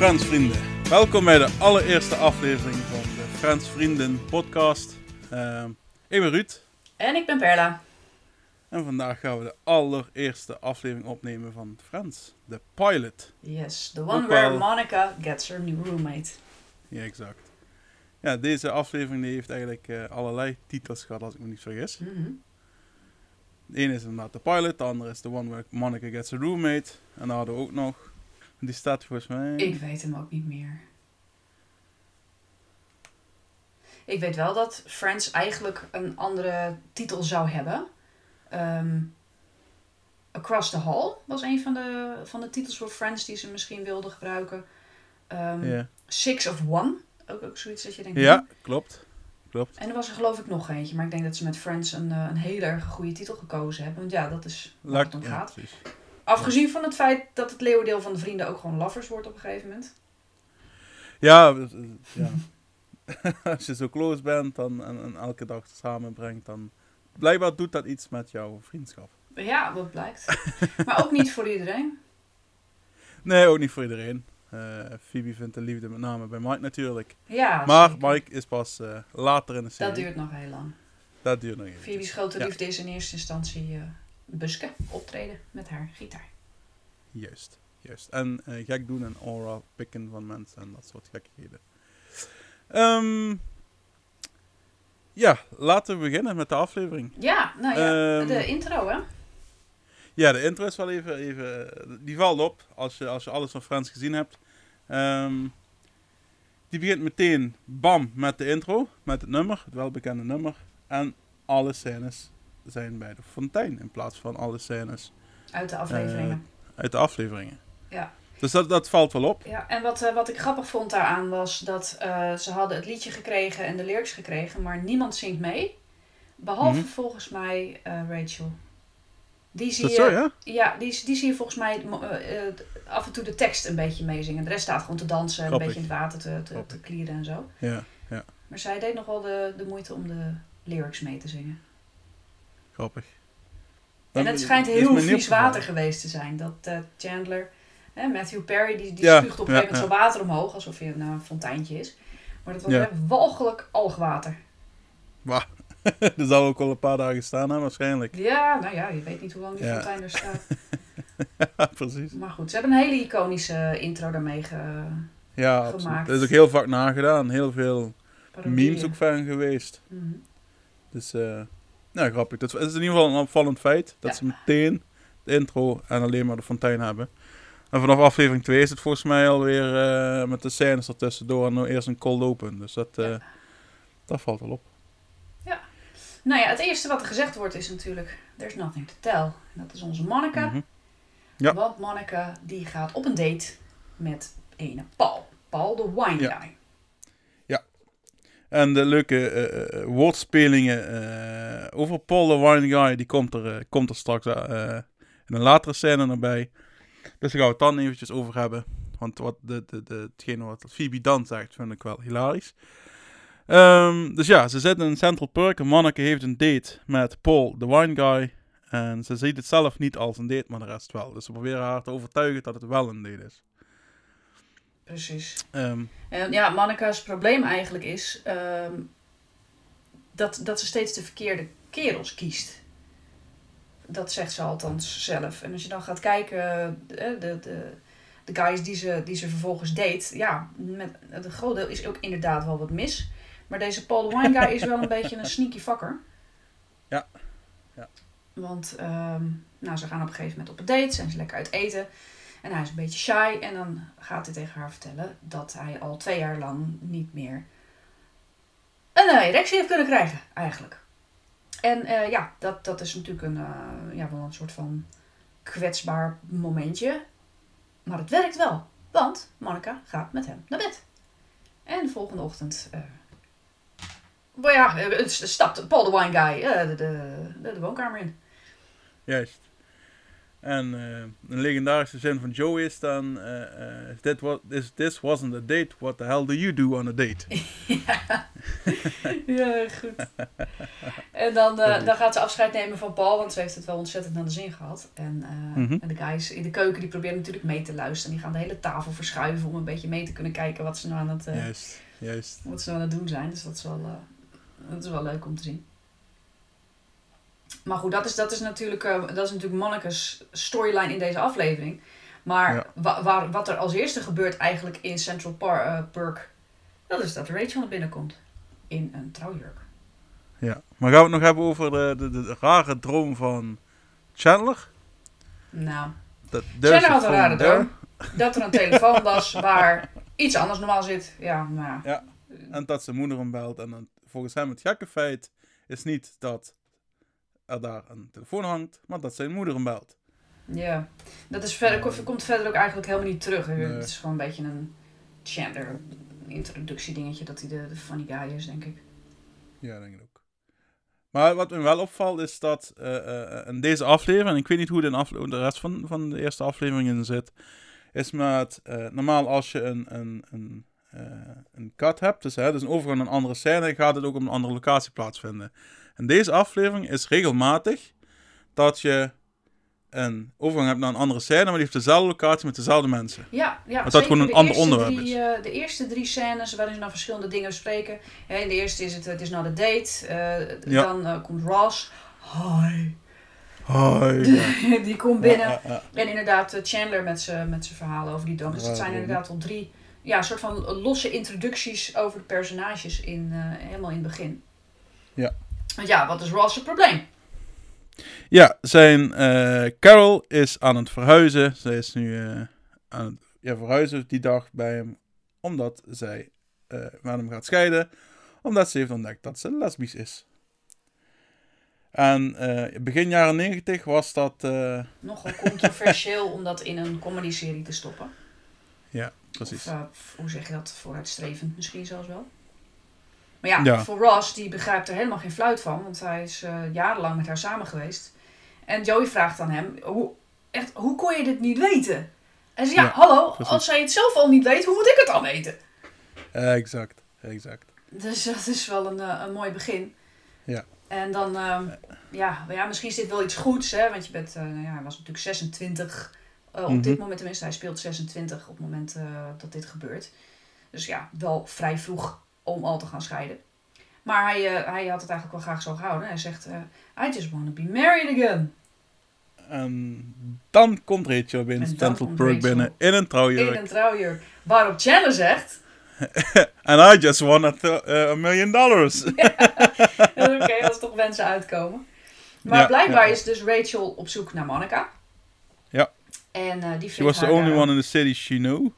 Friends vrienden. Welkom bij de allereerste aflevering van de Friends Vrienden podcast. Uh, ik ben Ruud. En ik ben Perla. En vandaag gaan we de allereerste aflevering opnemen van Friends. De pilot. Yes, the one where Monica gets her new roommate. Ja, exact. Ja, deze aflevering die heeft eigenlijk uh, allerlei titels gehad, als ik me niet vergis. Mm -hmm. De ene is inderdaad de pilot, de andere is the one where Monica gets a roommate. En dan hadden we ook nog die staat volgens mij. Ik weet hem ook niet meer. Ik weet wel dat Friends eigenlijk een andere titel zou hebben. Um, Across the Hall was een van de, van de titels voor Friends die ze misschien wilden gebruiken. Um, Six of One, ook, ook zoiets dat je denkt. Ja, klopt. klopt. En er was er geloof ik nog eentje, maar ik denk dat ze met Friends een, eh, een hele erg goede titel gekozen hebben. Want ja, dat is waar het om gaat. Ja, Afgezien van het feit dat het leeuwendeel van de vrienden ook gewoon lovers wordt op een gegeven moment. Ja, ja. als je zo close bent dan, en, en elke dag samenbrengt, dan blijkbaar doet dat iets met jouw vriendschap. Ja, wat blijkt. maar ook niet voor iedereen. Nee, ook niet voor iedereen. Uh, Phoebe vindt de liefde met name bij Mike natuurlijk. Ja, maar Mike is pas uh, later in de serie. Dat duurt nog heel lang. Dat duurt nog even. Phoebe's grote liefde is in eerste instantie uh, Buske optreden met haar gitaar. Juist, juist. En uh, gek doen en aura pikken van mensen en dat soort gekkigheden. Um, ja, laten we beginnen met de aflevering. Ja, nou ja, um, de intro hè? Ja, de intro is wel even, even die valt op als je, als je alles van Friends gezien hebt. Um, die begint meteen, bam, met de intro, met het nummer, het welbekende nummer. En alle scènes zijn bij de fontein in plaats van alle scènes. Uit de afleveringen. Uh, uit de afleveringen. Ja. Dus dat, dat valt wel op. Ja, en wat, uh, wat ik grappig vond daaraan was dat uh, ze hadden het liedje gekregen en de lyrics gekregen, maar niemand zingt mee. Behalve mm -hmm. volgens mij Rachel. Die zie dat je, zo, ja? Ja, die, die zie je volgens mij af en toe de tekst een beetje meezingen. De rest staat gewoon te dansen en een beetje in het water te, te, te klieren en zo. Ja, ja. Maar zij deed nog wel de, de moeite om de lyrics mee te zingen. Grappig. En het schijnt heel vies water geweest te zijn. Dat uh, Chandler, hè, Matthew Perry, die, die ja, spuugt op een gegeven moment ja. zo water omhoog. Alsof je nou een fonteintje is. Maar dat was ja. walgelijk algwater. Wauw. dat zal ook al een paar dagen staan, hè, waarschijnlijk. Ja, nou ja, je weet niet hoe lang die fontein er staat. ja, precies. Maar goed, ze hebben een hele iconische intro daarmee ge ja, gemaakt. Absoluut. Dat is ook heel vaak nagedaan. Heel veel Parodieën. memes ook van geweest. Mm -hmm. Dus... Uh, ja, grappig. Dat is in ieder geval een opvallend feit. Dat ja. ze meteen de intro en alleen maar de fontein hebben. En vanaf aflevering 2 is het volgens mij alweer uh, met de scènes ertussendoor en nou eerst een cold open. Dus dat, uh, ja. dat valt wel op. Ja. Nou ja, het eerste wat er gezegd wordt is natuurlijk... There's nothing to tell. En dat is onze Monica. Mm -hmm. ja. Want Monica die gaat op een date met ene Paul. Paul de wine guy. En de leuke uh, woordspelingen uh, over Paul the Wine Guy, die komt er, komt er straks in een latere scène naar bij. Dus daar gaan we het dan eventjes over hebben. Want wat de, de, de, hetgene wat Phoebe dan zegt, vind ik wel hilarisch. Um, dus ja, ze zitten in Central Park en Monica heeft een date met Paul the Wine Guy. En ze ziet het zelf niet als een date, maar de rest wel. Dus ze proberen haar te overtuigen dat het wel een date is. Precies. Um, en ja, Monica's probleem eigenlijk is um, dat, dat ze steeds de verkeerde kerels kiest. Dat zegt ze althans zelf. En als je dan gaat kijken, de, de, de, de guys die ze, die ze vervolgens date, ja, met, het groot deel is ook inderdaad wel wat mis. Maar deze Paul Wine Guy is wel een beetje een sneaky fucker. Ja. ja. Want um, nou, ze gaan op een gegeven moment op een date, zijn ze lekker uit eten. En hij is een beetje shy en dan gaat hij tegen haar vertellen dat hij al twee jaar lang niet meer een erectie heeft kunnen krijgen, eigenlijk. En uh, ja, dat, dat is natuurlijk een, uh, ja, wel een soort van kwetsbaar momentje. Maar het werkt wel, want Monica gaat met hem naar bed. En de volgende ochtend, uh, ja, stapt Paul de Wine Guy de, de, de, de woonkamer in. Juist. En eh, een legendarische zin van Joe is dan: eh, eh, that was, this, this wasn't a date, what the hell do you do on a date? ja. ja, goed. En dan, eh, dan gaat ze afscheid nemen van Paul, want ze heeft het wel ontzettend naar de zin gehad. En, eh, Mhm. en de guys in de keuken die proberen natuurlijk mee te luisteren. Die gaan de hele tafel verschuiven om een beetje mee te kunnen kijken wat ze nou aan het, eh, Juist, juist. wat ze nou aan het doen zijn. Dus dat is wel, eh, dat is wel leuk om te zien. Maar goed, dat is, dat is natuurlijk, eh, dat is natuurlijk storyline in deze aflevering. Maar Ja. wa- waar, wat er als eerste gebeurt eigenlijk in Central Par eh, Park, dat is dat Rachel naar binnen komt. In een trouwjurk. Ja. Maar gaan we het nog hebben over de, de, de rare droom van Chandler? Nou, Dat, Chandler had een rare droom. Dat er een telefoon was waar iets anders normaal zit. Ja, nou ja. Ja. En dat zijn moeder hem belt. En dan, volgens hem het gekke feit is niet dat er daar een telefoon hangt, maar dat zijn moeder hem belt. Ja, dat is verder, komt- komt verder ook eigenlijk helemaal niet terug. Nee. Het is gewoon een beetje een Chandler introductiedingetje dat hij de, de funny guy is, denk ik. Ja, denk ik ook. Maar wat me wel opvalt is dat eh, eh, in deze aflevering, en ik weet niet hoe in afle- de rest van, van de eerste afleveringen zit, is met, eh, normaal als je een, een, een, eh, een cut hebt, dus, hè, dus een overgang naar een andere scène, gaat het ook op een andere locatie plaatsvinden. En deze aflevering is regelmatig dat je een overgang hebt naar een andere scène, maar die heeft dezelfde locatie met dezelfde mensen. Ja, ja dat zeker gewoon een de ander onderwerp drie, eh, de eerste drie scènes waarin ze nou verschillende dingen bespreken. Hè, in de eerste is het, het is nou de date. eh, Ja. Dan eh, komt Ross. Hi. Hoi. die komt binnen. En inderdaad Chandler met zijn met zijn verhalen over die droom. Dus het zijn inderdaad al drie ja, een soort van losse introducties over de personages in, helemaal in het begin. Ja. Want ja, wat is Ross' probleem? Ja, zijn eh, Carol is aan het verhuizen. Zij is nu eh, aan het ja, verhuizen die dag bij hem. Omdat zij eh met hem gaat scheiden. Omdat ze heeft ontdekt dat ze lesbisch is. En begin jaren 90 was dat... Nogal controversieel om dat in een comedy-serie te stoppen. precies. Of, eh, hoe zeg je dat? Vooruitstrevend misschien zelfs wel. Maar ja, Ja. voor Ross, die begrijpt er helemaal geen fluit van. Want hij is eh, jarenlang met haar samen geweest. En Joey vraagt aan hem, hoe, echt, hoe kon je dit niet weten? En ze ja, Ja, hallo, precies. als zij het zelf al niet weet, hoe moet ik het dan weten? Exact, exact. Dus dat is wel een, eh, een mooi begin. Ja. En dan, ehm, ja, ja, misschien is dit wel iets goeds, hè? Want je bent, nou ja, hij was natuurlijk 26 eh, op Mhm. dit moment, tenminste, hij speelt 26 op het moment dat dit gebeurt. Dus ja, wel vrij vroeg om al te gaan scheiden. Maar hij, eh, hij had het eigenlijk wel graag zo gehouden. Hij zegt, eh, I just want to be married again. En dan komt Rachel binnen Rachel binnen in een trouwjurk. In een trouwjurk. Waarop Chandler zegt, And I just won a, eh, a million dollars. oké, als toch wensen uitkomen. Maar Ja, blijkbaar ja. is dus Rachel op zoek naar Monica. Ja. En die She was the only daar- one in the city she knew.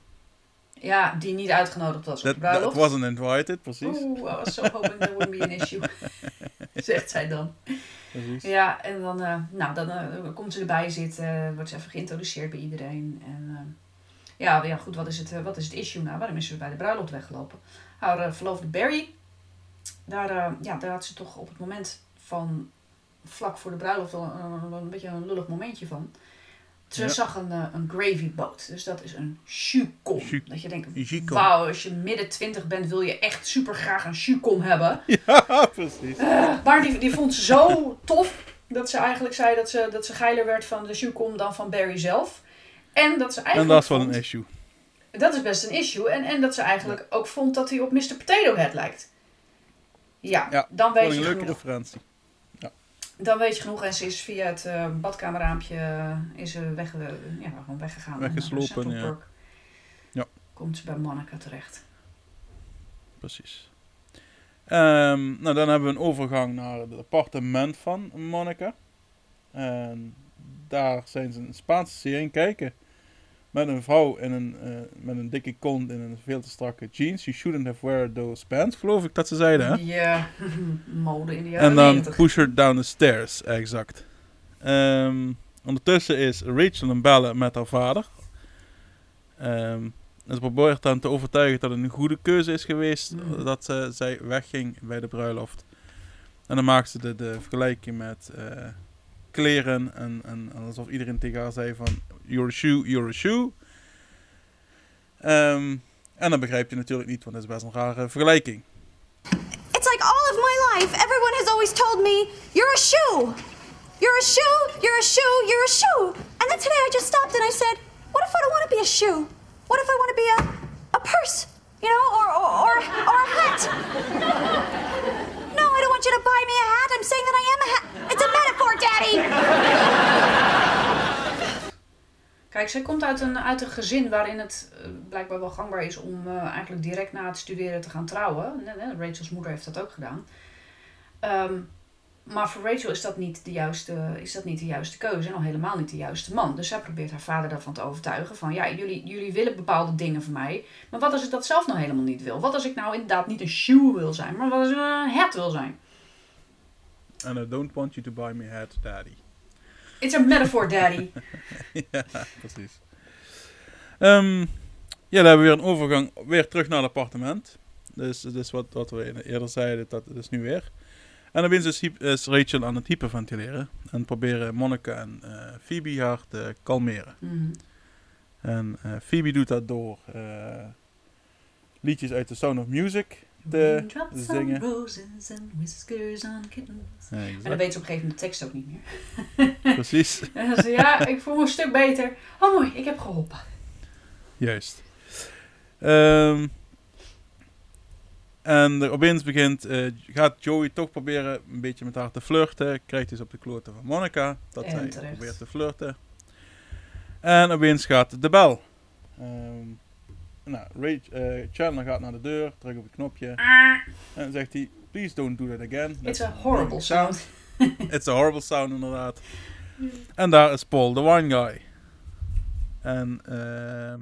Ja, die niet uitgenodigd was op that bruiloft. wasn't invited, precies. Oeh, I was so hoping there wouldn't be an issue. Zegt zij dan. precies. Ja, en dan, eh, nou, dan eh, komt ze erbij zitten, wordt ze even geïntroduceerd bij iedereen. En eh, ja, ja, goed, wat is, het, wat is het issue nou? Waarom is ze bij de bruiloft weggelopen? Haar verloofde Barry, daar, ja, daar had ze toch op het moment van vlak voor de bruiloft wel een, een beetje een lullig momentje van. Ze zag een, eh, een gravy boat, dus dat is een chukom. Chu- Dat je denkt, Chukom. wauw, als je midden twintig bent wil je echt super graag een chukom hebben. Ja, precies. Maar die, die vond ze zo tof dat ze eigenlijk zei dat ze, dat ze geiler werd van de Shukom dan van Barry zelf. En dat ze En eigenlijk. dat is wel een issue. Dat is best een issue. En, en dat ze eigenlijk ook vond dat hij op Mr. Potato Head lijkt. Ja, Ja, dan, weet een je leuke genoeg. referentie. Dan weet je genoeg. En ze is via het badkamerraampje eh, is ze weg, eh, ja, gewoon weggegaan. Weggeslopen, ja. Ja. Komt ze bij Monica terecht. Precies. Ehm, nou, dan hebben we een overgang naar het appartement van Monica. En daar zijn ze een Spaanse serie in kijken. Met een vrouw in een, eh, met een dikke kont in een veel te strakke jeans. You shouldn't have wear those pants, geloof ik dat ze zeiden. Hè? Ja, mode in de jaren En dan 90. push her down the stairs, exact. Ehm, ondertussen is Rachel een bellen met haar vader. Ehm, en ze probeert dan te overtuigen dat het een goede keuze is geweest Mhm. dat eh, zij wegging bij de bruiloft. En dan maakt ze de, de vergelijking met eh, kleren. En, en alsof iedereen tegen haar zei van, you're a shoe, you're a shoe. Ehm, en dat begrijpt je natuurlijk niet, want dat is best een rare vergelijking. It's like all of my life, everyone has always told me, you're a shoe. You're a shoe, you're a shoe, you're a shoe. And then today I just stopped and I said, what if I don't want to be a shoe? What if I want to be a, a purse? You know, or, or, or, or a hat? No, I don't want you to buy me a hat. I'm saying that I am a hat. It's a metaphor, Daddy. Kijk, zij komt uit een, uit een gezin waarin het eh, blijkbaar wel gangbaar is om eh, eigenlijk direct na het studeren te gaan trouwen. Rachel's moeder heeft dat ook gedaan. Ehm, maar voor Rachel is dat, niet de juiste, is dat niet de juiste keuze en al helemaal niet de juiste man. Dus zij probeert haar vader daarvan te overtuigen van ja, jullie, jullie willen bepaalde dingen van mij. Maar wat als ik dat zelf nou helemaal niet wil? Wat als ik nou inderdaad niet een shoe wil zijn, maar wat als ik een hat wil zijn? And I don't want you to buy me hat, daddy. It's a metaphor, daddy. ja, precies. Ehm, ja, dan hebben we weer een overgang, weer terug naar het appartement. Dus, dus wat, wat we eerder zeiden, dat is nu weer. En dan is, is Rachel aan het hyperventileren. En proberen Monica en uh, Phoebe haar te kalmeren. Mhm. En uh, Phoebe doet dat door uh, liedjes uit The Sound of Music te Raindrops zingen. roses and whiskers on kittens. Ja, dan weet ze op een gegeven moment de tekst ook niet meer. Precies, En dan zei ze, ja, ik voel me een stuk beter. Oh mooi, ik heb geholpen. juist. Ehm, en opeens begint, eh, gaat Joey toch proberen een beetje met haar te flirten. Krijgt dus op de kloten van Monica. Dat En zij terecht. probeert te flirten. En opeens gaat de bel. Ehm, nou, Rach, eh, Chandler gaat naar de deur, drukt op het knopje. En dan zegt hij, please don't do that again. It's a horrible sound. It's a horrible sound, inderdaad. En daar is Paul, de wine guy. En ehm,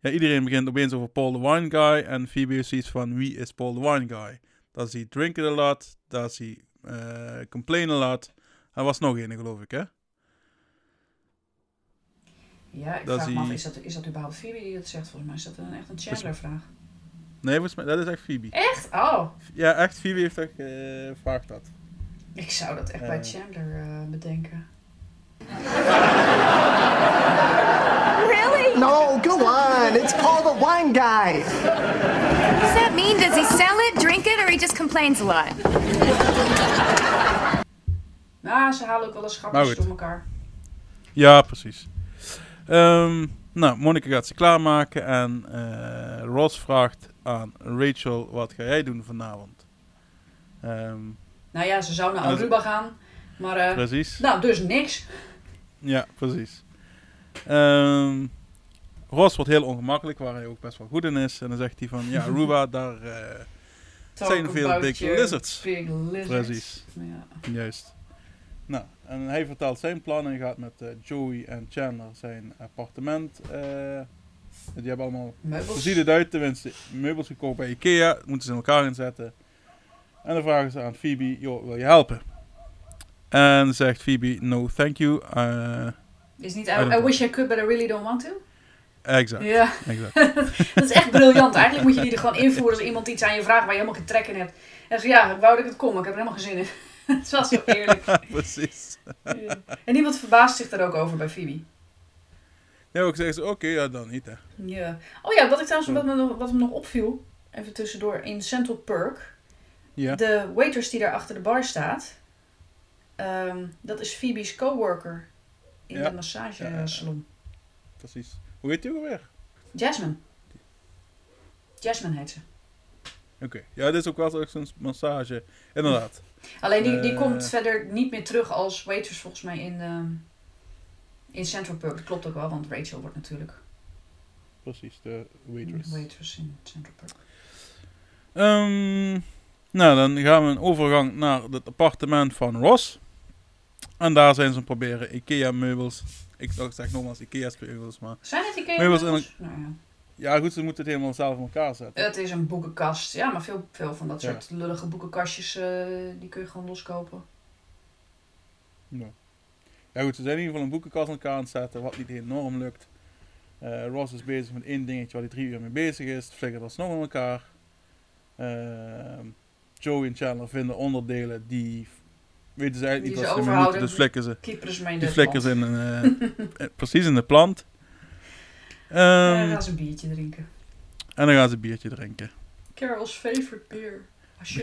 ja, iedereen begint opeens over Paul, de wine guy. En Phoebe is iets van, wie is Paul, de wine guy? Does he drink it a lot? Does he uh, complain a lot? Er was nog een, geloof ik, hè? Ja, ik Dat vraag me is af, is dat, is dat überhaupt Phoebe die dat zegt? Volgens mij is dat een, echt een Chandler-vraag. Nee, volgens mij, dat is echt Phoebe. Echt? Oh, Ja, echt, Phoebe heeft echt gevraagd dat. ik zou dat echt bij Eh. Chandler eh, bedenken. Really? No, go on. It's Paul the wine guy. What does that mean? Does he sell it, drink it, or he just complains a lot? Nou, ze halen ook wel eens grapjes door elkaar. Ja, precies. Ehm, nou, Monica gaat ze klaarmaken en eh, Ross vraagt aan Rachel, wat ga jij doen vanavond? Ehm, Nou ja, ze zou naar Aruba gaan. Maar, eh, precies. nou, dus niks. Ja, precies. Ehm, Ross wordt heel ongemakkelijk, waar hij ook best wel goed in is. En dan zegt hij van, ja, Aruba, daar... eh, Zijn veel big lizards. Big lizards. Precies. Ja. Juist. Nou, en hij vertelt zijn plan en gaat met eh, Joey en Chandler zijn appartement. eh, die hebben allemaal Meubels. Ziet het uit? Tenminste, meubels gekocht bij Ikea. Moeten ze in elkaar inzetten. En dan vragen ze aan Phoebe, joh, wil je helpen? En zegt Phoebe, no thank you. Eh, Is niet, I I, wish I could, but I really don't want to. exact, Ja, exact. dat is echt briljant. Eigenlijk moet je die er gewoon invoeren als iemand iets aan je vraagt waar je helemaal geen trek in hebt. En ze ja, wou dat ik het maar ik heb er helemaal geen zin in. Het was zo eerlijk. Precies. En niemand verbaast zich daar ook over bij Phoebe. Ja, ook zeggen ze, oké, ja, dan niet hè. Ja. Oh ja, wat, ik trouwens, wat, me nog, wat me nog opviel, even tussendoor, in Central Perk, Ja, de waitress die daar achter de bar staat, ehm, dat is Phoebe's coworker in Ja. de massagesalon. precies. Hoe heet die ook alweer? Jasmine. Jasmine heet ze. Oké, ja, dit is ook wel zo'n massage. Inderdaad. Alleen die, die Eh. komt verder niet meer terug als waitress volgens mij in, ehm, in Central Perk. Dat klopt ook wel, want Rachel wordt natuurlijk Precies, de waitress. waitress in Central Perk. Ehm, nou, dan gaan we een overgang naar het appartement van Ross. En daar zijn ze proberen Ikea-meubels. Ik zeg nogmaals Ikea-meubels, maar... Zijn het Ikea Meubels meubels? en Nou ja. Ja, goed, ze moeten het helemaal zelf in elkaar zetten. Het is een boekenkast. Ja, maar veel, veel van dat Ja. soort lullige boekenkastjes, eh, die kun je gewoon loskopen. Ja. ja, goed, ze zijn in ieder geval een boekenkast in elkaar aan het zetten, wat niet enorm lukt. Eh, Ross is bezig met één dingetje waar hij drie uur mee bezig is. Het flikkert alsnog in elkaar. Ehm Joey en Chandler vinden onderdelen die weten ze eigenlijk Die niet wat ze moeten. Dus flikken ze. Die flikken ze in een, eh, precies in de plant. En dan Ehm, gaan ze een biertje drinken. en dan gaan ze een biertje drinken. Carol's favorite beer.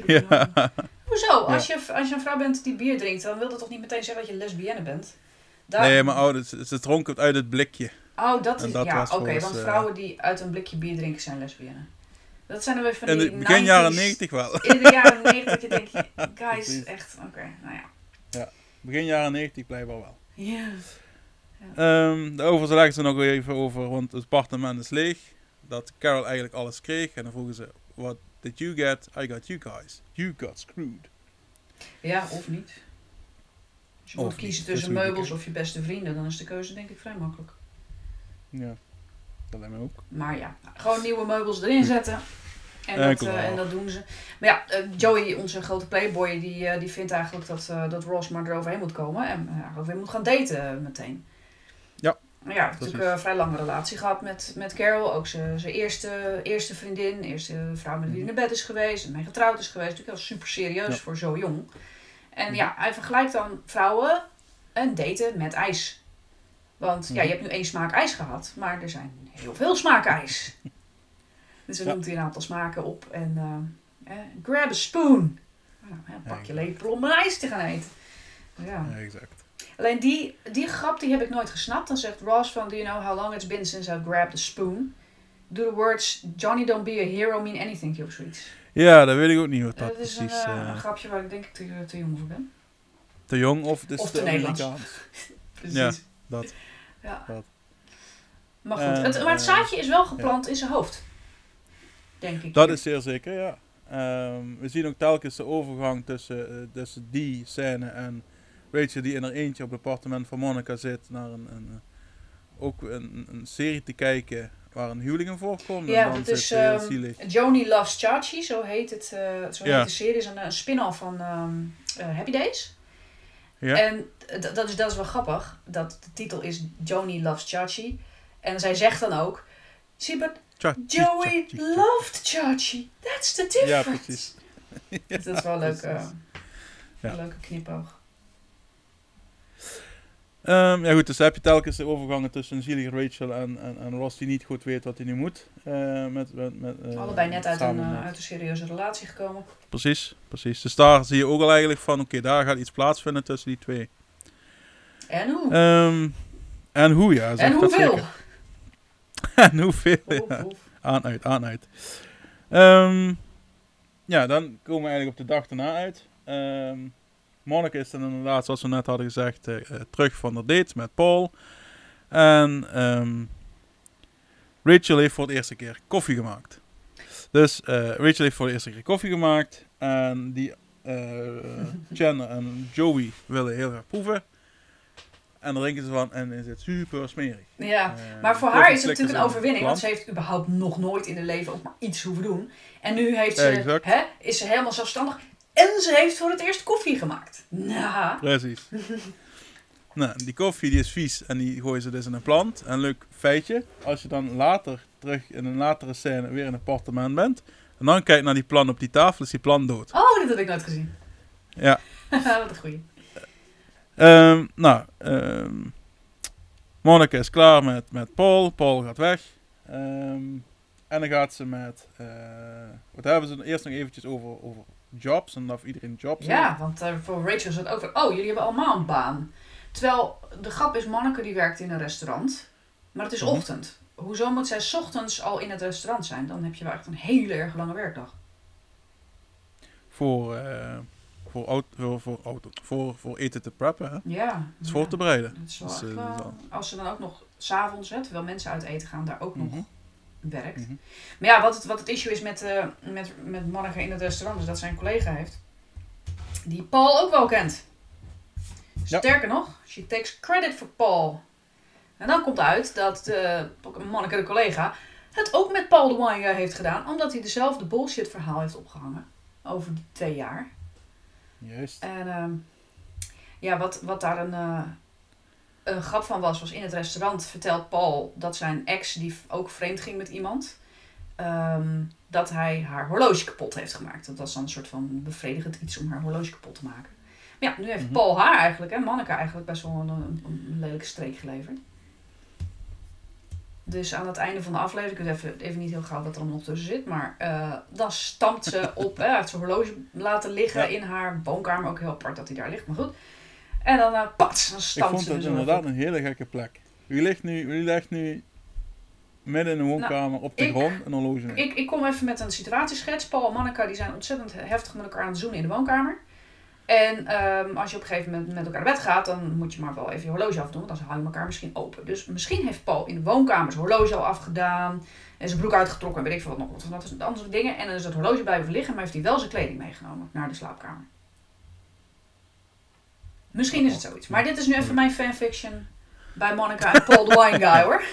Ja. Hoezo? Als, je, als je een vrouw bent die bier drinkt, dan wil dat toch niet meteen zeggen dat je lesbienne bent? Daar- Nee, maar oh, ze, ze dronk het uit het blikje. Oh, dat is... dat ja, oké, want eh, vrouwen die uit een blikje bier drinken zijn lesbienne. Dat zijn er weer van In die de begin jaren 90s 90 wel. In de jaren 90 je denkt, guys, Precies. echt, oké, nou ja. Begin jaren 90 blijkbaar wel. Ja. Ehm daarover leggen ze nog even over, want het appartement is leeg. Dat Carol eigenlijk alles kreeg. En dan vroegen ze, what did you get? I got you guys. You got screwed. Ja, of niet. Als je Of moet kiezen tussen meubels of je beste vrienden, dan is de keuze denk ik vrij makkelijk. Ja, dat lijkt me ook. Maar ja, gewoon nieuwe meubels erin zetten. En dat, eh, en dat doen ze. Maar ja, eh, Joey, onze grote playboy, die, eh, die vindt eigenlijk dat, dat Ross maar eroverheen moet komen. En eigenlijk weer moet gaan daten meteen. Ja, heeft natuurlijk een vrij lange relatie gehad met, met Carol. Ook zijn eerste, eerste vriendin, eerste vrouw met wie hij naar bed is geweest. En mee getrouwd is geweest. Natuurlijk wel super serieus Mhm. Ja. voor zo jong. En Mhm. ja, hij vergelijkt dan vrouwen en daten met ijs. Want ja, Mhm. je hebt nu één smaak ijs gehad, maar er zijn heel veel smaken ijs. Dus dan Ja. noemt hij een aantal smaken op en eh, eh, grab a spoon. Nou, pak je lepel om een ijs te gaan eten. Ja. Ja, exact. Alleen die, die grap die heb ik nooit gesnapt. Dan zegt Ross van, do you know how long it's been since I grabbed a spoon? Do the words Johnny don't be a hero mean anything to you of zoiets? Ja, dat weet ik ook niet wat dat Dat is een, precies... eh, eh, een grapje waar ik denk ik te, te jong voor ben. te jong of is Of te te Nederlands. Precies. Ja, dat. Ja. Dat. Maar goed, Eh, het, maar het eh, zaadje is wel geplant in zijn hoofd. Denk ik. Dat is zeer zeker, ja. Ehm, we zien ook telkens de overgang tussen, eh, tussen die scène en Rachel die in haar eentje op het appartement van Monica zit naar een, een, eh, ook een, een serie te kijken waar een huwelijk in voorkomt. Ja, dat is ehm. Joni Loves Chachi, zo heet het. eh, zo Ja. heet de serie. is een, een spin-off van ehm, eh, Happy Days. Ja. En dat is, dat is wel grappig. Dat de titel is Joni Loves Chachi. En zij zegt dan ook... But Joey tja. loved Chachi. That's the Ja, difference. precies. Dus dat is wel een leuke, precies. Ja. een leuke knipoog. Ehm, ja goed, dus heb je telkens de overgangen tussen zielige Rachel en, en, en Ross die niet goed weet wat hij nu moet. eh, met, met, met, eh, Allebei net uit een, eh, uit een serieuze relatie gekomen. Precies, precies. Dus daar zie je ook al eigenlijk van, oké, daar gaat iets plaatsvinden tussen die twee. En hoe? Ehm, en hoe, ja. en hoeveel? zeker. en hoeveel, ja. Oef, oef. Aan, uit, aan, uit. Ehm, ja, dan komen we eigenlijk op de dag daarna uit. Monica is dan inderdaad, zoals we net hadden gezegd, eh, eh, terug van de date met Paul. En ehm, Rachel heeft voor de eerste keer koffie gemaakt. Dus eh, Rachel heeft voor de eerste keer koffie gemaakt. En die Chandler en Joey willen heel graag proeven. En dan drinken ze van en is het super smerig. Ja, maar voor haar is het natuurlijk een in overwinning. Want ze heeft überhaupt nog nooit in haar leven ook maar iets hoeven doen. En nu heeft ze, hè, is ze helemaal zelfstandig. En ze heeft voor het eerst koffie gemaakt. Nou, Precies. nou, die koffie die is vies en die gooien ze dus in een plant. En leuk feitje, als je dan later terug in een latere scène weer in een appartement bent. En dan kijkt naar die plant op die tafel, is die plant dood. oh, dat heb ik nooit gezien. Ja. Wat een goeie. Ehm, nou, ehm Monica is klaar met, met Paul. Paul gaat weg. Ehm, en dan gaat ze met... eh, wat hebben ze eerst nog eventjes over, over jobs. En of iedereen jobs heeft. Ja, want eh, voor Rachel is het ook oh, jullie hebben allemaal een baan. Terwijl de grap is, Manneke die werkt in een restaurant. Maar het is Mhm. ochtend. Hoezo moet zij 's ochtends al in het restaurant zijn? Dan heb je wel echt een hele erg lange werkdag. Voor, eh, voor, auto, voor, voor, auto, voor, voor eten te preppen. Hè? Ja. Het is ja. voor te bereiden. Dus, echt eh, als ze dan ook nog s'avonds, terwijl mensen uit eten gaan, daar ook nog Werkt. Mhm. Maar ja, wat het, wat het issue is met, eh met, met Monica in het restaurant, is dat zij een collega heeft. Die Paul ook wel kent. Ja. Sterker nog, she takes credit for Paul. En dan komt uit dat eh Monica, de collega, het ook met Paul de Wine Guy heeft gedaan, omdat hij dezelfde bullshit verhaal heeft opgehangen. Over die twee jaar. Juist. En ehm, ja, wat, wat daar een, eh, een grap van was, was in het restaurant vertelt Paul dat zijn ex, die ook vreemd ging met iemand, ehm, dat hij haar horloge kapot heeft gemaakt. Dat was dan een soort van bevredigend iets om haar horloge kapot te maken. Ja, nu heeft Mhm. Paul haar eigenlijk, en Monica eigenlijk best wel een, een, een lelijke streek geleverd. Dus aan het einde van de aflevering, ik weet even, even niet heel gauw wat er allemaal nog tussen zit, maar eh, dan stampt ze op, hè, heeft zijn horloge laten liggen Ja. in haar woonkamer, ook heel apart dat hij daar ligt, maar goed. En dan, eh pats, dan Ik stampt vond ze het zo inderdaad een hele gekke plek. Wie ligt nu, legt nu midden in de woonkamer op de ik- grond een horloge neer? Ik, ik kom even met een situatieschets. Paul en Monica die zijn ontzettend heftig met elkaar aan het zoenen in de woonkamer. En ehm, als je op een gegeven moment met elkaar naar bed gaat, dan moet je maar wel even je horloge afdoen, want dan hou je elkaar misschien open. Dus misschien heeft Paul in de woonkamer zijn horloge al afgedaan en zijn broek uitgetrokken en weet ik veel wat nog, wat wat andere dingen. En dan is het horloge blijven liggen, maar heeft hij wel zijn kleding meegenomen naar de slaapkamer. Misschien is het zoiets. Maar dit is nu even mijn fanfiction bij Monica en Paul the Wine Guy hoor.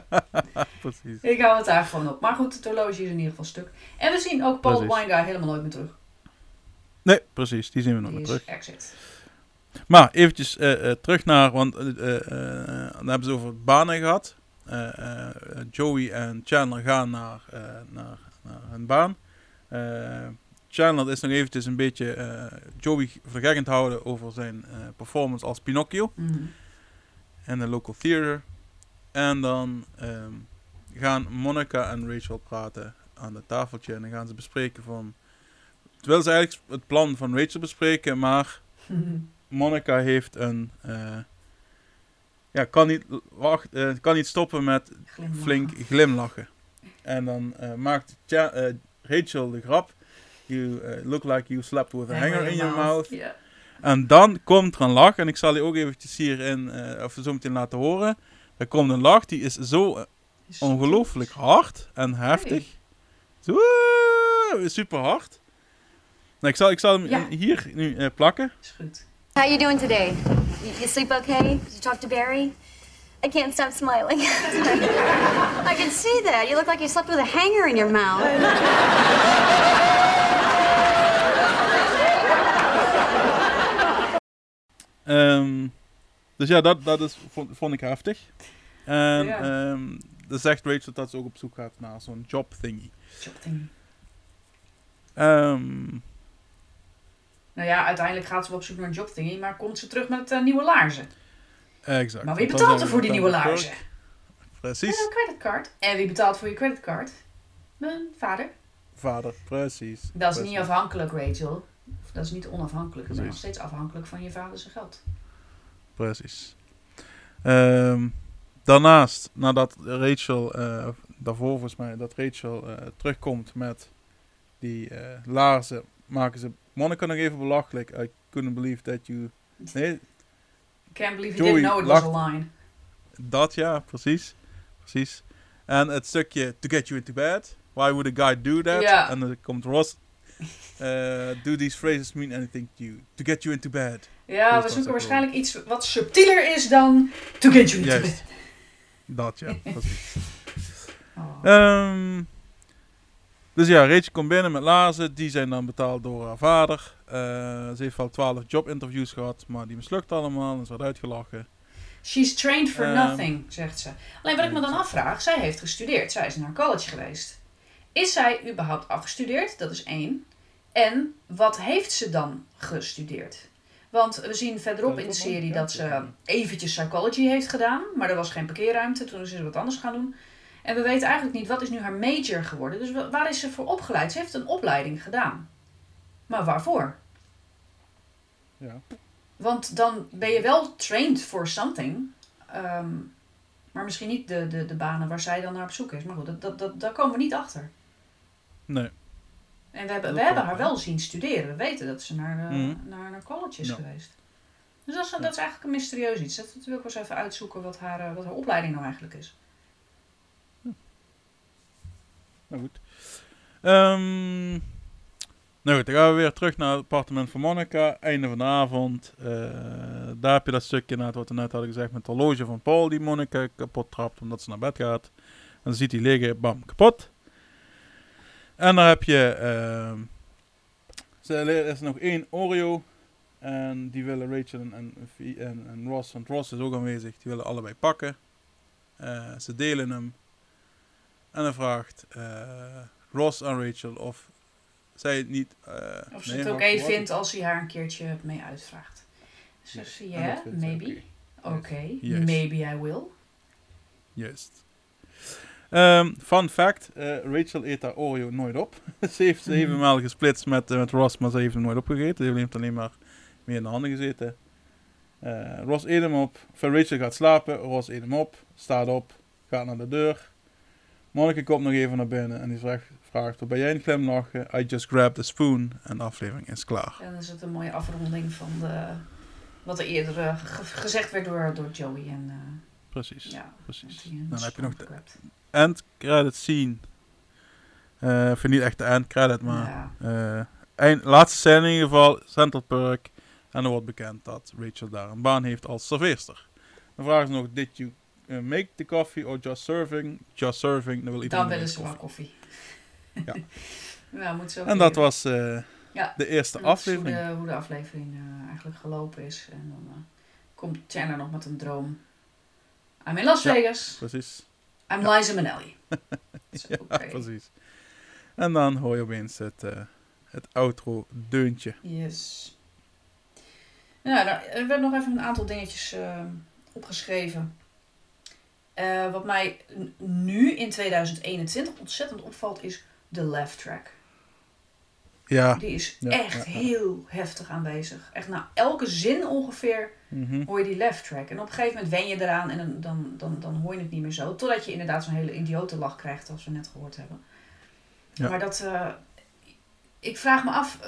Precies. Ik hou het daar gewoon op. Maar goed, het horloge is in ieder geval stuk. En we zien ook Paul the Precies. Wine Guy helemaal nooit meer terug. Nee, precies. Die zien we nog is terug. exit. Maar eventjes eh, eh, terug naar, want eh, dan hebben ze over banen gehad. Eh, eh, Joey en Chandler gaan naar, naar, naar hun baan. Chandler is nog eventjes een beetje eh, Joey het houden over zijn eh, performance als Pinocchio Mhm. in de local theater. En dan ehm, gaan Monica en Rachel praten aan het tafeltje en dan gaan ze bespreken van... Terwijl ze eigenlijk het plan van Rachel bespreken, maar Monica heeft een. eh, ja, kan niet, wacht, kan niet stoppen met Glimlachen. flink glimlachen. En dan maakt Rachel de grap. You eh, look like you slept with a hanger in your mouth. Ja. En dan komt er een lach. En ik zal die ook eventjes hierin, eh of zo meteen laten horen. Er komt een lach, die is zo eh, ongelooflijk hard en heftig. Zo, eh, super hard. Nou, ik, zal, ik zal hem Ja. hier nu eh, plakken. Is goed. How you doing today? You, you sleep okay? Did you talk to Barry? I can't stop smiling. I can see that. You look like you slept with a hanger in your mouth. Ehm, dus ja, dat, dat is, vond, vond ik heftig. En Ja. ehm, dan zegt Rachel dat ze ook op zoek gaat naar zo'n job thingy. Shocking. Ehm, Nou ja, uiteindelijk gaat ze wel op zoek naar een jobthingy, maar komt ze terug met eh, nieuwe laarzen. exact. Maar wie betaalt er voor die nieuwe laarzen? Met Precies. een creditcard. En wie betaalt voor je creditcard? Mijn vader. Vader, precies. Dat is Precies. niet afhankelijk, Rachel. Dat is niet onafhankelijk. Je bent nog steeds afhankelijk van je vader zijn geld. Precies. Ehm, daarnaast, nadat Rachel, eh, daarvoor volgens mij, dat Rachel eh, terugkomt met die eh, laarzen, maken ze Monica nog even belachelijk. I couldn't believe that you... Nee, Can't believe you Joey didn't know it was a line. dat ja, precies. Precies. En het stukje To Get You Into Bed. Why would a guy do that? Ja. En dan komt Ross. eh, do these phrases mean anything to you? To get you into bed. Ja, we zoeken waarschijnlijk iets wat subtieler is dan To Get You Into Juist. Bed. Dat ja, precies. Oh. Ehm, dus ja, Rachel komt binnen met laarzen. Die zijn dan betaald door haar vader. Eh, ze heeft wel twaalf jobinterviews gehad, maar die mislukt allemaal en ze werd uitgelachen. She's trained for Ehm, nothing, zegt ze. Alleen wat ik me dan afvraag, zij heeft gestudeerd. Zij is naar college geweest. Is zij überhaupt afgestudeerd? Dat is één. En wat heeft ze dan gestudeerd? Want we zien verderop in de serie dat ze eventjes psychology heeft gedaan. Maar er was geen parkeerruimte, toen is ze wat anders gaan doen. En we weten eigenlijk niet, wat is nu haar major geworden? Dus wa- waar is ze voor opgeleid? Ze heeft een opleiding gedaan. Maar waarvoor? Ja. Want dan ben je wel trained for something. ehm, maar misschien niet de, de, de banen waar zij dan naar op zoek is. Maar goed, dat, dat, dat, daar komen we niet achter. Nee. En we hebben, Dat we hebben haar wel zien studeren. We weten dat ze naar, de, Mhm. naar, naar college is Ja. geweest. Dus dat is, dat is eigenlijk een mysterieus iets. Dat wil ik wel eens even uitzoeken wat haar, eh, wat haar opleiding nou eigenlijk is. Nou goed. Ehm, nou goed, dan gaan we weer terug naar het appartement van Monica. Einde van de avond. Eh, daar heb je dat stukje inderdaad wat we net hadden gezegd met het horloge van Paul die Monica kapot trapt omdat ze naar bed gaat. En dan ziet hij liggen, bam, kapot. En dan heb je... ehm, ze- er is nog één Oreo. En die willen Rachel en, en, en, en Ross, want Ross is ook aanwezig, die willen allebei pakken. Eh, ze delen hem. En dan vraagt eh, Ross aan Rachel of zij niet... eh, Of ze nee, het oké wacht. vindt als hij haar een keertje mee uitvraagt. Zegt ze, En ja, maybe. oké. Juist. maybe I will. Juist. Ehm, fun fact, eh, Rachel eet haar Oreo nooit op. ze heeft Mhm. zevenmaal gesplitst met, eh, met Ross, maar ze heeft hem nooit opgegeten. Ze heeft alleen maar meer in de handen gezeten. Eh, Ross eet hem op. Van Rachel gaat slapen, Ross eet hem op, staat op, gaat naar de deur. Monica komt nog even naar binnen en die vraagt, vraagt ben jij een glimlachen? I just grabbed a spoon en de aflevering is klaar. En dan is het een mooie afronding van de, wat er eerder ge- gezegd werd door, door Joey en uh, Precies, ja. precies. Dan heb je nog de. End credit scene. Ik vind niet echt de end credit, maar... Ja. Eh, eind, laatste scène in ieder geval, Central Park. En er wordt bekend dat Rachel daar een baan heeft als serveerster. Dan vragen ze nog, did you eh, make the coffee or just serving? Just serving, dan wil iedereen Dan willen ze wel koffie. Ja. ja, moet zo En dat was Ja. de eerste is hoe aflevering. de, hoe de aflevering eigenlijk gelopen is. En dan komt Chandler nog met een droom. I'm in Las Ja. Vegas. Precies. I'm Liza Minnelli. Ja, oké. precies. En dan hoor je opeens het, eh, het outro deuntje. Yes. Nou, nou, er werd nog even een aantal dingetjes eh, opgeschreven. Eh, wat mij nu in 2021 ontzettend opvalt is de laugh track. Ja. Die is Ja, echt ja, ja. heel heftig aanwezig. Echt na elke zin ongeveer Mhm. hoor je die laugh track. En op een gegeven moment wen je eraan en dan, dan, dan, dan hoor je het niet meer zo. Totdat je inderdaad zo'n hele idiote lach krijgt, als we net gehoord hebben. Ja. Maar dat... eh, ik vraag me af,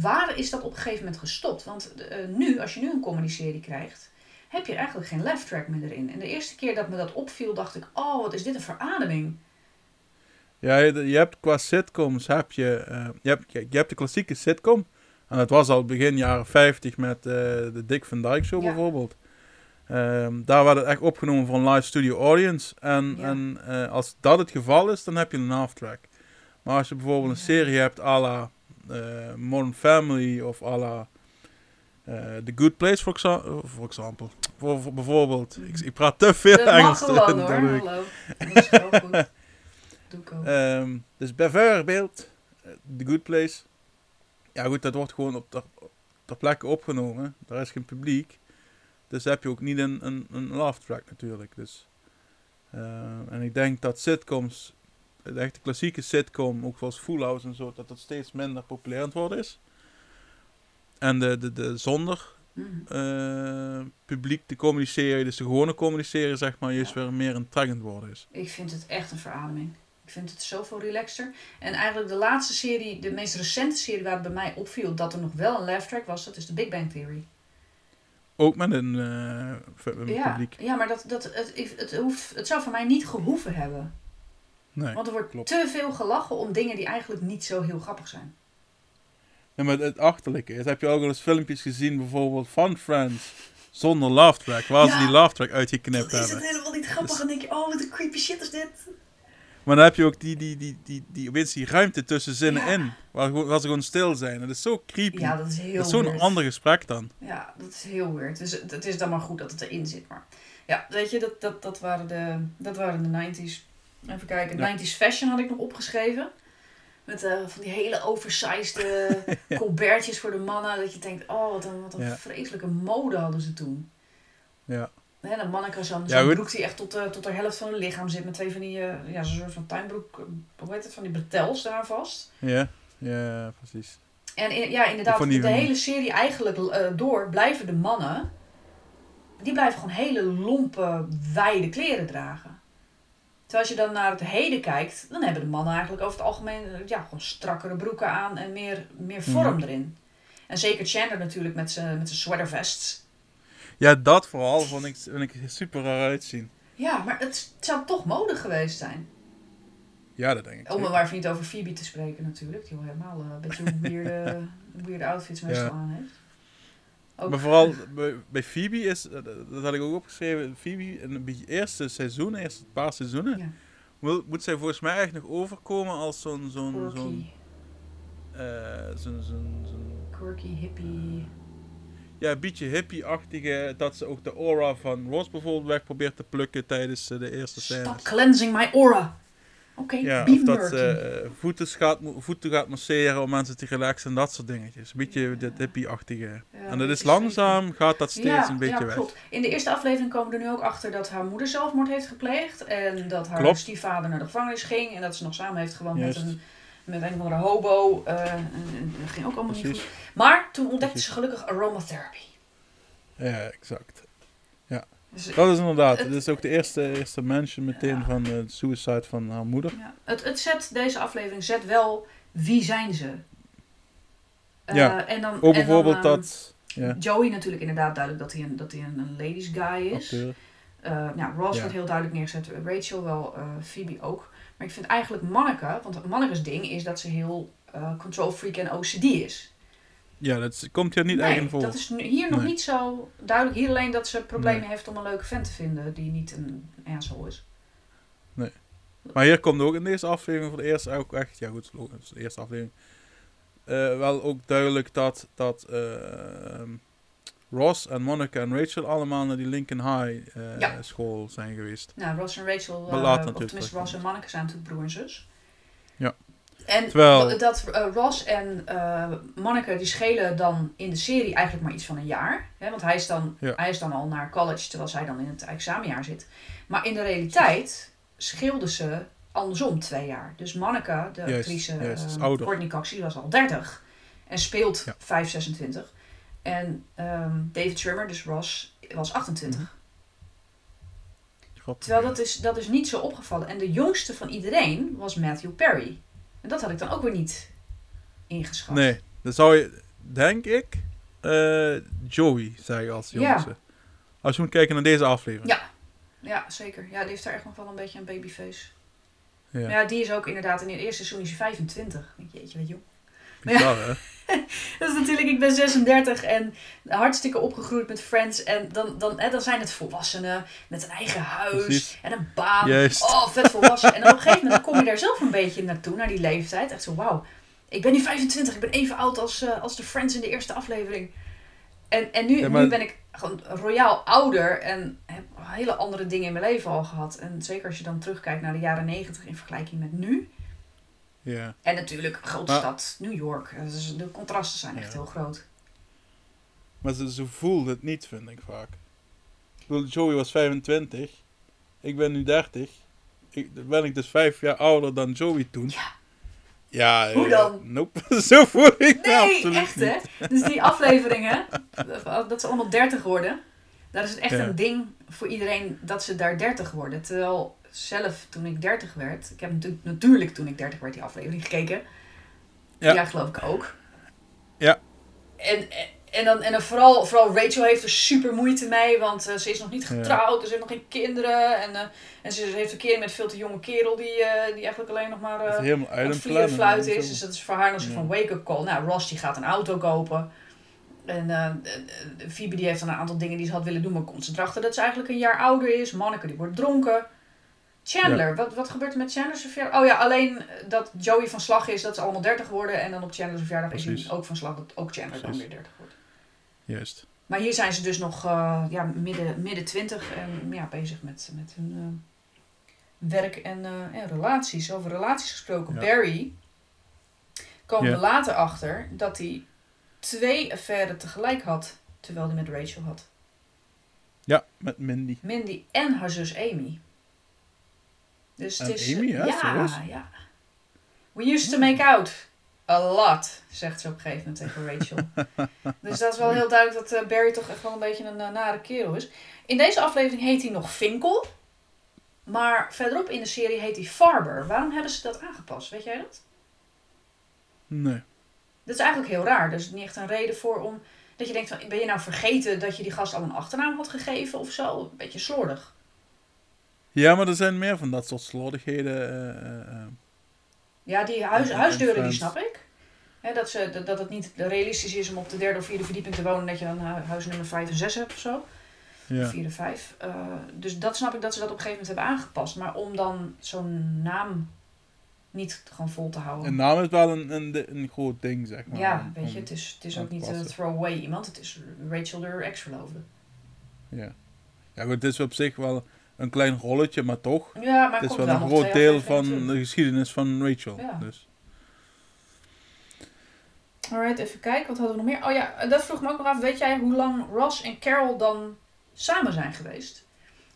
waar is dat op een gegeven moment gestopt? Want eh, nu, als je nu een comedy-serie krijgt, heb je eigenlijk geen laugh track meer erin. En de eerste keer dat me dat opviel, dacht ik, oh, wat is dit een verademing. Ja, je, je hebt qua sitcoms heb je, eh, je, hebt, je, je hebt de klassieke sitcom. En dat was al begin jaren 50 met eh, de Dick Van Dyke Show Ja. bijvoorbeeld. Ehm, daar werd het echt opgenomen voor een live studio audience. En, Ja. en eh, als dat het geval is, dan heb je een half-track. Maar als je bijvoorbeeld een serie hebt à la eh, Modern Family of à la The Good Place, voor exa- voor example. Voor, voor bijvoorbeeld, ik, ik praat te veel Dat mag Engels. gewoon hoor, dat hallo. Is wel goed. Doe ik ook. Ehm, dus bijvoorbeeld The Good Place. Ja goed, dat wordt gewoon op ter, ter plekke opgenomen. Daar is geen publiek. Dus heb je ook niet een, een, een laugh track natuurlijk. Dus, eh, en ik denk dat sitcoms, de echte klassieke sitcom, ook zoals Full House en zo, dat dat steeds minder populair aan het worden is. En de, de, de zonder Mhm. eh, publiek te communiceren, dus de gewone communiceren zeg maar, juist weer meer een trek aan het worden is. Ik vind het echt een verademing. Ik vind het zoveel relaxter. En eigenlijk de laatste serie, de meest recente serie waar het bij mij opviel dat er nog wel een laugh track was, dat is de Big Bang Theory. Ook met een, eh, Ja, publiek. ja maar dat, dat, het, het, hoeft, het zou voor mij niet gehoeven hebben. Nee. Want er wordt klopt. te veel gelachen om dingen die eigenlijk niet zo heel grappig zijn. Ja, maar het achterlijke is, heb je ook wel eens filmpjes gezien, bijvoorbeeld van Friends, zonder laugh track, waar ze die laugh track uitgeknipt Dan is het hebben. helemaal niet grappig Dus- en denk je, oh wat een creepy shit is dit. Maar dan heb je ook die, die, die, die, die, opeens die ruimte tussen zinnen Ja. in, waar, waar ze gewoon stil zijn. Dat is zo creepy. Ja, dat is heel dat is zo'n ander gesprek dan. Ja, dat is heel weird. Dus het, het is dan maar goed dat het erin zit. Maar ja, weet je, dat, dat, dat, waren, de, dat waren de 90s. Even kijken, Ja. 90s fashion had ik nog opgeschreven. Met eh, van die hele oversized eh, colbertjes voor de mannen. Dat je denkt, oh, wat een, wat een vreselijke mode hadden ze toen. Ja. Hè, manneke zo'n Ja, zo'n broek die echt tot, de tot de helft van hun lichaam zit. Met twee van die, eh, ja, zo'n soort van tuinbroek. eh, Hoe heet het? Van die bretels daar vast. Ja, ja, precies. En in- ja, inderdaad, de, hele serie eigenlijk eh, door blijven de mannen... Die blijven gewoon hele lompe, wijde kleren dragen. Terwijl als je dan naar het heden kijkt... Dan hebben de mannen eigenlijk over het algemeen... Ja, gewoon strakkere broeken aan en meer, meer vorm Mhm. erin. En zeker Chandler natuurlijk met zijn met zijn sweatervests. Ja, dat vooral vond ik, vond ik super raar uitzien. Ja, maar het zou toch mode geweest zijn. Ja, dat denk ik. Om maar even niet over Phoebe te spreken natuurlijk. Die helemaal eh, een beetje weirde, weirde outfits meestal Ja. aan heeft. Ook- Maar vooral bij, bij Phoebe is, eh, dat had ik ook opgeschreven, Phoebe in het eerste seizoen, eerste paar seizoenen, Ja. moet, moet zij volgens mij echt nog overkomen als zo'n, zo'n, zo'n, eh, zo'n, zo'n, zo'n, quirky, hippie. Ja, een beetje hippie-achtige, dat ze ook de aura van Ross bijvoorbeeld weg probeert te plukken tijdens eh, de eerste Stop scènes. cleansing my aura. Oké, Ja, be of dat ze eh, voeten, gaat, voeten gaat masseren om mensen te relaxen en dat soort dingetjes. Een beetje dit hippie-achtige. Ja, en dat is langzaam, gaat dat steeds ja, een beetje ja, weg. Klopt. In de eerste aflevering komen we er nu ook achter dat haar moeder zelfmoord heeft gepleegd. En dat haar Klopt. stiefvader naar de gevangenis ging. En dat ze nog samen heeft gewoond met een, met een of andere hobo. eh, dat ging ook allemaal niet goed. Maar toen ontdekte Precies. ze gelukkig aromatherapy. Ja, exact. Dus, Dat is inderdaad. Het- Het is ook de eerste, eerste mention meteen Ja. van de suicide van haar moeder. ja, het, het zet, deze aflevering zet wel wie zijn ze. Eh, Ja. en dan, Ook en bijvoorbeeld dan, ehm, dat... Ja, Joey natuurlijk inderdaad duidelijk dat hij een, dat hij een, een ladies guy is. Eh, nou, Ross Ja. wordt heel duidelijk neergezet. Rachel wel, eh, Phoebe ook. Maar ik vind eigenlijk Manneke, want Manneke's ding is dat ze heel eh, control freak en OCD is. Ja, dat komt hier niet nee, eigen voor. dat is hier nog Nee. niet zo duidelijk. Hier alleen dat ze problemen Nee. heeft om een leuke vent te vinden die niet een asshole is. Maar hier komt ook in deze aflevering voor de eerste ook echt... Ja goed, de eerste aflevering. eh, wel ook duidelijk dat, dat eh, Ross en Monica en Rachel allemaal naar die Lincoln High eh, Ja. school zijn geweest. Nou, Ross en Rachel, eh, later of tenminste. Ross en Manneke zijn natuurlijk broer en zus. Ja. En Terwijl- dat eh, Ross en Manneke die schelen dan in de serie eigenlijk maar iets van een jaar. Hè? Want hij is, dan, Ja. hij is dan al naar college terwijl zij dan in het examenjaar zit. Maar in de realiteit scheelden ze andersom twee jaar. Dus Manneke, de Juist, actrice juist. Courtney Cox, die was al 30 en speelt Ja. 5, 26. En ehm, David Schwimmer, dus Ross, was 28. Mhm. Terwijl dat is, dat is niet zo opgevallen. En de jongste van iedereen was Matthew Perry. En dat had ik dan ook weer niet ingeschat. Nee, dan zou je, denk ik, eh, Joey zeggen als Ja. jongste. Als je moet kijken naar deze aflevering. Ja. Ja, zeker. Ja, die heeft daar echt nog wel een beetje een babyface. Ja. Maar ja, die is ook inderdaad in het eerste seizoen is hij 25. Ik denk, Jeetje, wat jong. Bizar, hè? Dat is natuurlijk, ik ben 36 en hartstikke opgegroeid met Friends. En dan, dan, hè, dan zijn het volwassenen met een eigen huis Precies. en een baan. Juist. Oh, vet volwassen. En dan op een gegeven moment kom je daar zelf een beetje naartoe, naar die leeftijd. Echt zo, wauw. Ik ben nu 25, ik ben even oud als, eh, als de Friends in de eerste aflevering. En, en nu, Ja, maar- nu ben ik gewoon royaal ouder en heb hele andere dingen in mijn leven al gehad. En zeker als je dan terugkijkt naar de jaren 90 in vergelijking met nu. Ja. En natuurlijk, grote Maar- stad, New York. Dus de contrasten zijn echt Ja. heel groot. Maar ze, ze voelde het niet, vind ik vaak. Ik bedoel, Joey was 25. Ik ben nu 30. Ik, dan ben ik dus vijf jaar ouder dan Joey toen. Ja. Ja, Hoe eh, dan? Nope. Zo voel ik Nee, absoluut echt niet. hè? Dus die afleveringen, dat ze allemaal 30 worden. Daar is het echt Ja. een ding voor iedereen dat ze daar 30 worden. Terwijl zelf toen ik 30 werd, ik heb natuurlijk, natuurlijk toen ik 30 werd die aflevering gekeken. Ja. Ja, geloof ik ook. Ja. En, en, dan, en dan vooral, vooral Rachel heeft er super moeite mee, want eh, ze is nog niet Ja. getrouwd, dus ze heeft nog geen kinderen. En, eh, en ze heeft verkeering met een veel te jonge kerel die, eh, die eigenlijk alleen nog maar... Eh, helemaal aan het een fluit is. Dus dat is voor haar nog een Ja. van wake-up call. Nou, Ross die gaat een auto kopen. En eh, Phoebe die heeft dan een aantal dingen die ze had willen doen, maar komt ze erachter dat ze eigenlijk een jaar ouder is. Manneke die wordt dronken. Chandler, wat, wat gebeurt er met Chandler's verjaardag? Oh ja, alleen dat Joey van slag is, dat ze allemaal 30 worden. En dan op Chandler's verjaardag is hij ook van slag dat ook Chandler dan weer 30 wordt. Juist. Maar hier zijn ze dus nog eh, ja, midden, midden 20 en ja, bezig met, met hun eh, werk en, eh, en relaties. Over relaties gesproken. Ja. Barry komen Ja. we later achter dat hij twee affaires tegelijk had terwijl hij met Rachel had. Ja, met Mindy. Mindy en haar zus Amy. Dus het is. Amy, ja, ja. We used to make out. A lot, zegt ze op een gegeven moment tegen Rachel. dus dat is wel heel duidelijk dat eh, Barry toch echt wel een beetje een eh, nare kerel is. In deze aflevering heet hij nog Finkel. Maar verderop in de serie heet hij Farber. Waarom hebben ze dat aangepast? Weet jij dat? Nee. Dat is eigenlijk heel raar. Er is niet echt een reden voor om... Dat je denkt van, ben je nou vergeten dat je die gast al een achternaam had gegeven of zo? Een beetje slordig. Ja, maar er zijn meer van dat soort slordigheden. eh, eh, eh. Ja, die huis, huisdeuren, die snap ik. Dat, ze, dat, dat het niet realistisch is om op de derde of vierde verdieping te wonen. Dat je dan hu- huis nummer 5 en 6 hebt of zo. ja. 4 en 5. Eh, dus dat snap ik dat ze dat op een gegeven moment hebben aangepast. Maar om dan zo'n naam niet gewoon vol te houden. Een naam is wel een, een, een groot ding, zeg maar. ja, om- weet je, het is, het is ook niet een throwaway iemand. Het is Rachel, de ex-verloofde. Ja. ja, goed, het is op zich wel een klein rolletje, maar toch. Ja, maar Het is komt wel een groot deel van de geschiedenis van Rachel. Ja. Dus. Alright, even kijken. Wat hadden we nog meer? Oh ja, dat vroeg me ook nog af. Weet jij hoe lang Ross en Carol dan samen zijn geweest?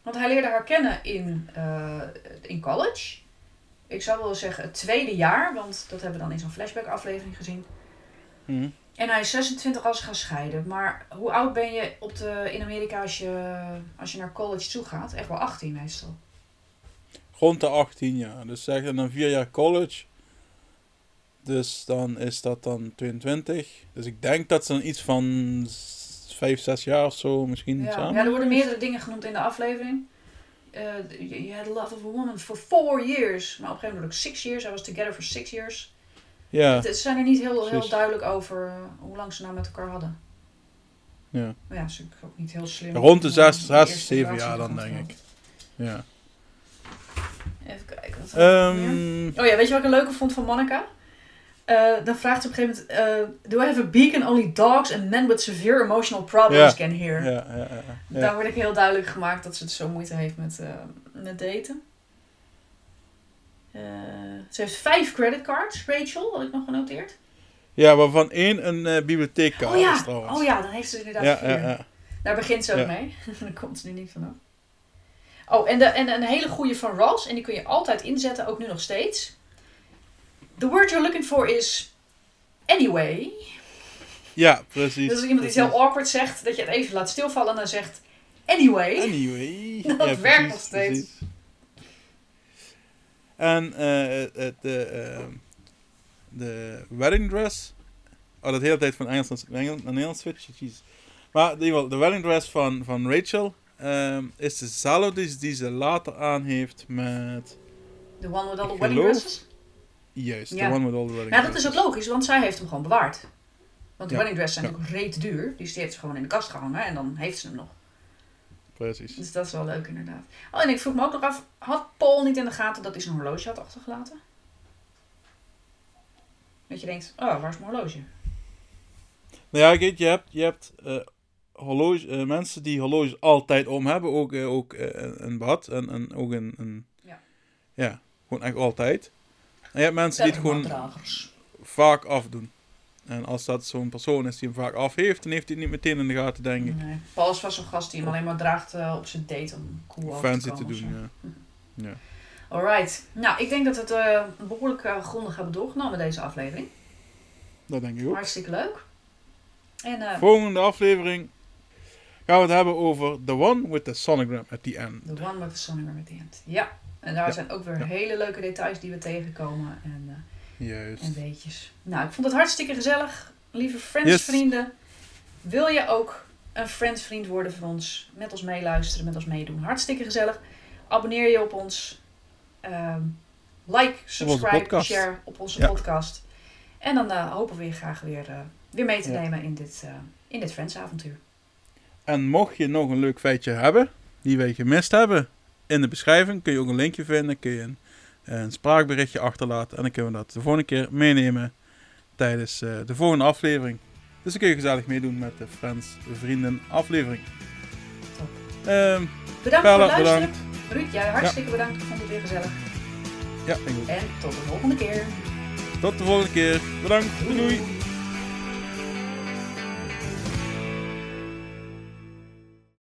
Want hij leerde haar kennen in, eh, in college. Ik zou wel zeggen het tweede jaar, want dat hebben we dan in zo'n flashback aflevering gezien. Hm. En hij is 26 als ze gaan scheiden. Maar hoe oud ben je op de, in Amerika als je, als je naar college toe gaat? Echt wel 18 meestal. Rond de 18 jaar. Dus zeg dan vier jaar college. Dus dan is dat dan 22. Dus ik denk dat ze dan iets van 5, 6 jaar of zo misschien Ja. samen. ja, er worden meerdere dingen genoemd in de aflevering. Eh you had love of a woman for four years. Maar op een gegeven moment ook six years. I was together for six years. Ja, Het- Ze zijn er niet heel, heel duidelijk over eh, hoe lang ze nou met elkaar hadden. ja. Maar ja, is ook niet heel slim. Rond de zes- zes, zeven jaar dan, denk ik. ja. Even kijken. Wat? Ehm, Oh ja, weet je wat ik een leuke vond van Monica? Eh, dan vraagt ze op een gegeven moment... eh, Do I have a beacon only dogs and men with severe emotional problems can hear? ja, ja, ja, ja. Daar word ik heel duidelijk gemaakt dat ze het zo moeite heeft met, eh, met daten. Eh, ze heeft vijf creditcards, Rachel, had ik nog genoteerd. Ja, waarvan één een eh, bibliotheekkaart oh, ja. is trouwens. oh ja, dan heeft ze er inderdaad ja, vier. ja. Daar begint ze ook mee. Daar komt ze nu niet vanaf. Oh, en, de, en een hele goede van Ross, en die kun je altijd inzetten, ook nu nog steeds. The word you're looking for is anyway. Ja, precies. Dus als iemand iets heel awkward zegt, dat je het even laat stilvallen en dan zegt anyway. Anyway. Dat werkt nog steeds. precies. En eh, het, de, eh, de wedding dress. Oh, dat de hele tijd van Engels naar Engels- naar Nederlands switchen. Jeez. Maar in ieder geval, de wedding dress van, van Rachel ehm, is dezelfde die, die ze later aan heeft met... The one with all the wedding dresses. Juist, Ja. the one with all the wedding Ja, dat is ook logisch, want zij heeft hem gewoon bewaard. Want de Ja, wedding dresses zijn ja. natuurlijk reet duur. Dus die heeft ze gewoon in de kast gehangen en dan heeft ze hem nog. Precies. Dus dat is wel leuk inderdaad. Oh, en ik vroeg me ook nog af, had Paul niet in de gaten dat hij zijn horloge had achtergelaten? Dat je denkt, oh, waar is mijn horloge? Nou ja, kijk, je hebt, je hebt eh, horloge, eh, mensen die horloges altijd om hebben, ook, eh, ook een- bad en, en ook een, een Ja. ja, gewoon echt altijd. En je hebt mensen die het gewoon vaak afdoen. En als dat zo'n persoon is die hem vaak af heeft, dan heeft hij het niet meteen in de gaten, denk ik. Nee. Paul is vast zo'n gast die hem alleen maar draagt eh, op zijn date om cool over Fancy te te komen. of doen, ja. ja. Alright. Nou, ik denk dat we het eh, behoorlijk eh, grondig hebben doorgenomen deze aflevering. Dat denk ik ook. Hartstikke leuk. En eh, Volgende aflevering gaan we het hebben over The One with the Sonogram at the End. The One with the Sonogram at the End. Ja, en daar Ja. zijn ook weer Ja. hele leuke details die we tegenkomen en, eh, Juist. en weetjes. Nou, ik vond het hartstikke gezellig. Lieve Yes. Friends-vrienden, wil je ook een Friends-vriend worden van ons? Met ons meeluisteren, met ons meedoen. Hartstikke gezellig. Abonneer je op ons. Ehm, like, subscribe, share op onze Ja. podcast. En dan eh, hopen we je graag weer, eh, weer mee te Ja. nemen in dit, eh, in dit Friends-avontuur. En mocht je nog een leuk feitje hebben, die wij gemist hebben, in de beschrijving kun je ook een linkje vinden. Kun je een, een spraakberichtje achterlaten. En dan kunnen we dat de volgende keer meenemen tijdens eh, de volgende aflevering. Dus dan kun je gezellig meedoen met de Friends Vrienden aflevering. Ehm Bedankt voor het luisteren. bedankt. Ruud, jij hartstikke bedankt. Ik vond het weer gezellig. Ja, ik ook. En tot de volgende keer. Tot de volgende keer. Bedankt. Doei doei.